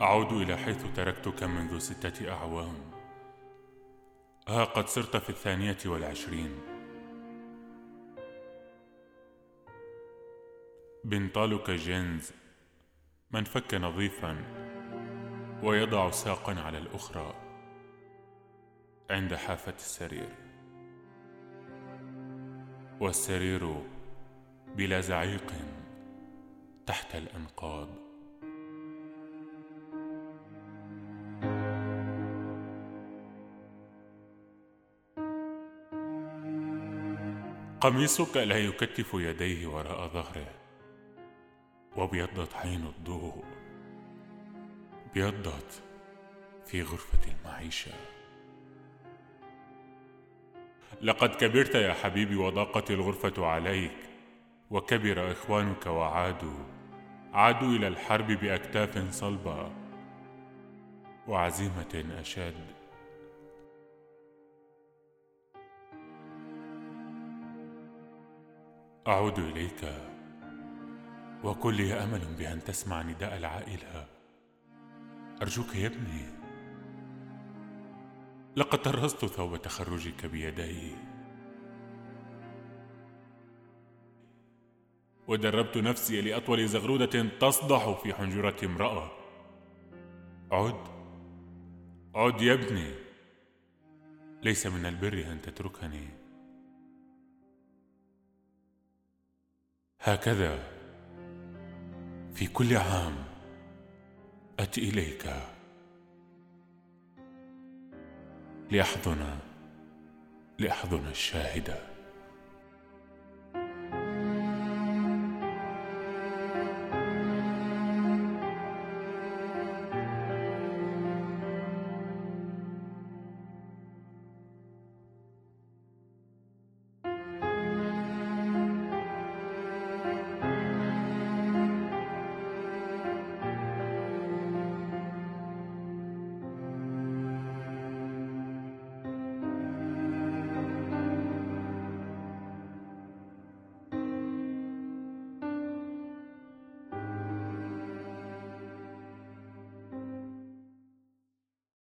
أعود إلى حيث تركتك منذ ستة أعوام. ها قد صرت في الثانية والعشرين. بنطالك جينز. من فك نظيفا ويضع ساقا على الأخرى عند حافة السرير. والسرير بلا زعيق تحت الأنقاض. قميصك لا يكتف يديه وراء ظهره. وابيضت عين الضوء. ابيضت في غرفة المعيشة. لقد كبرت يا حبيبي وضاقت الغرفة عليك. وكبر إخوانك وعادوا. عادوا إلى الحرب بأكتاف صلبة. وعزيمة أشد. أعود إليك. وكن لي أمل بأن تسمع نداء العائلة. أرجوك يا ابني. لقد طرزت ثوب تخرجك بيدي. ودربت نفسي لأطول زغرودة تصدح في حنجرة امرأة. عد. عد يا ابني. ليس من البر أن تتركني. هكذا. في كل عام اتي إليك. لاحضن لاحضن الشاهده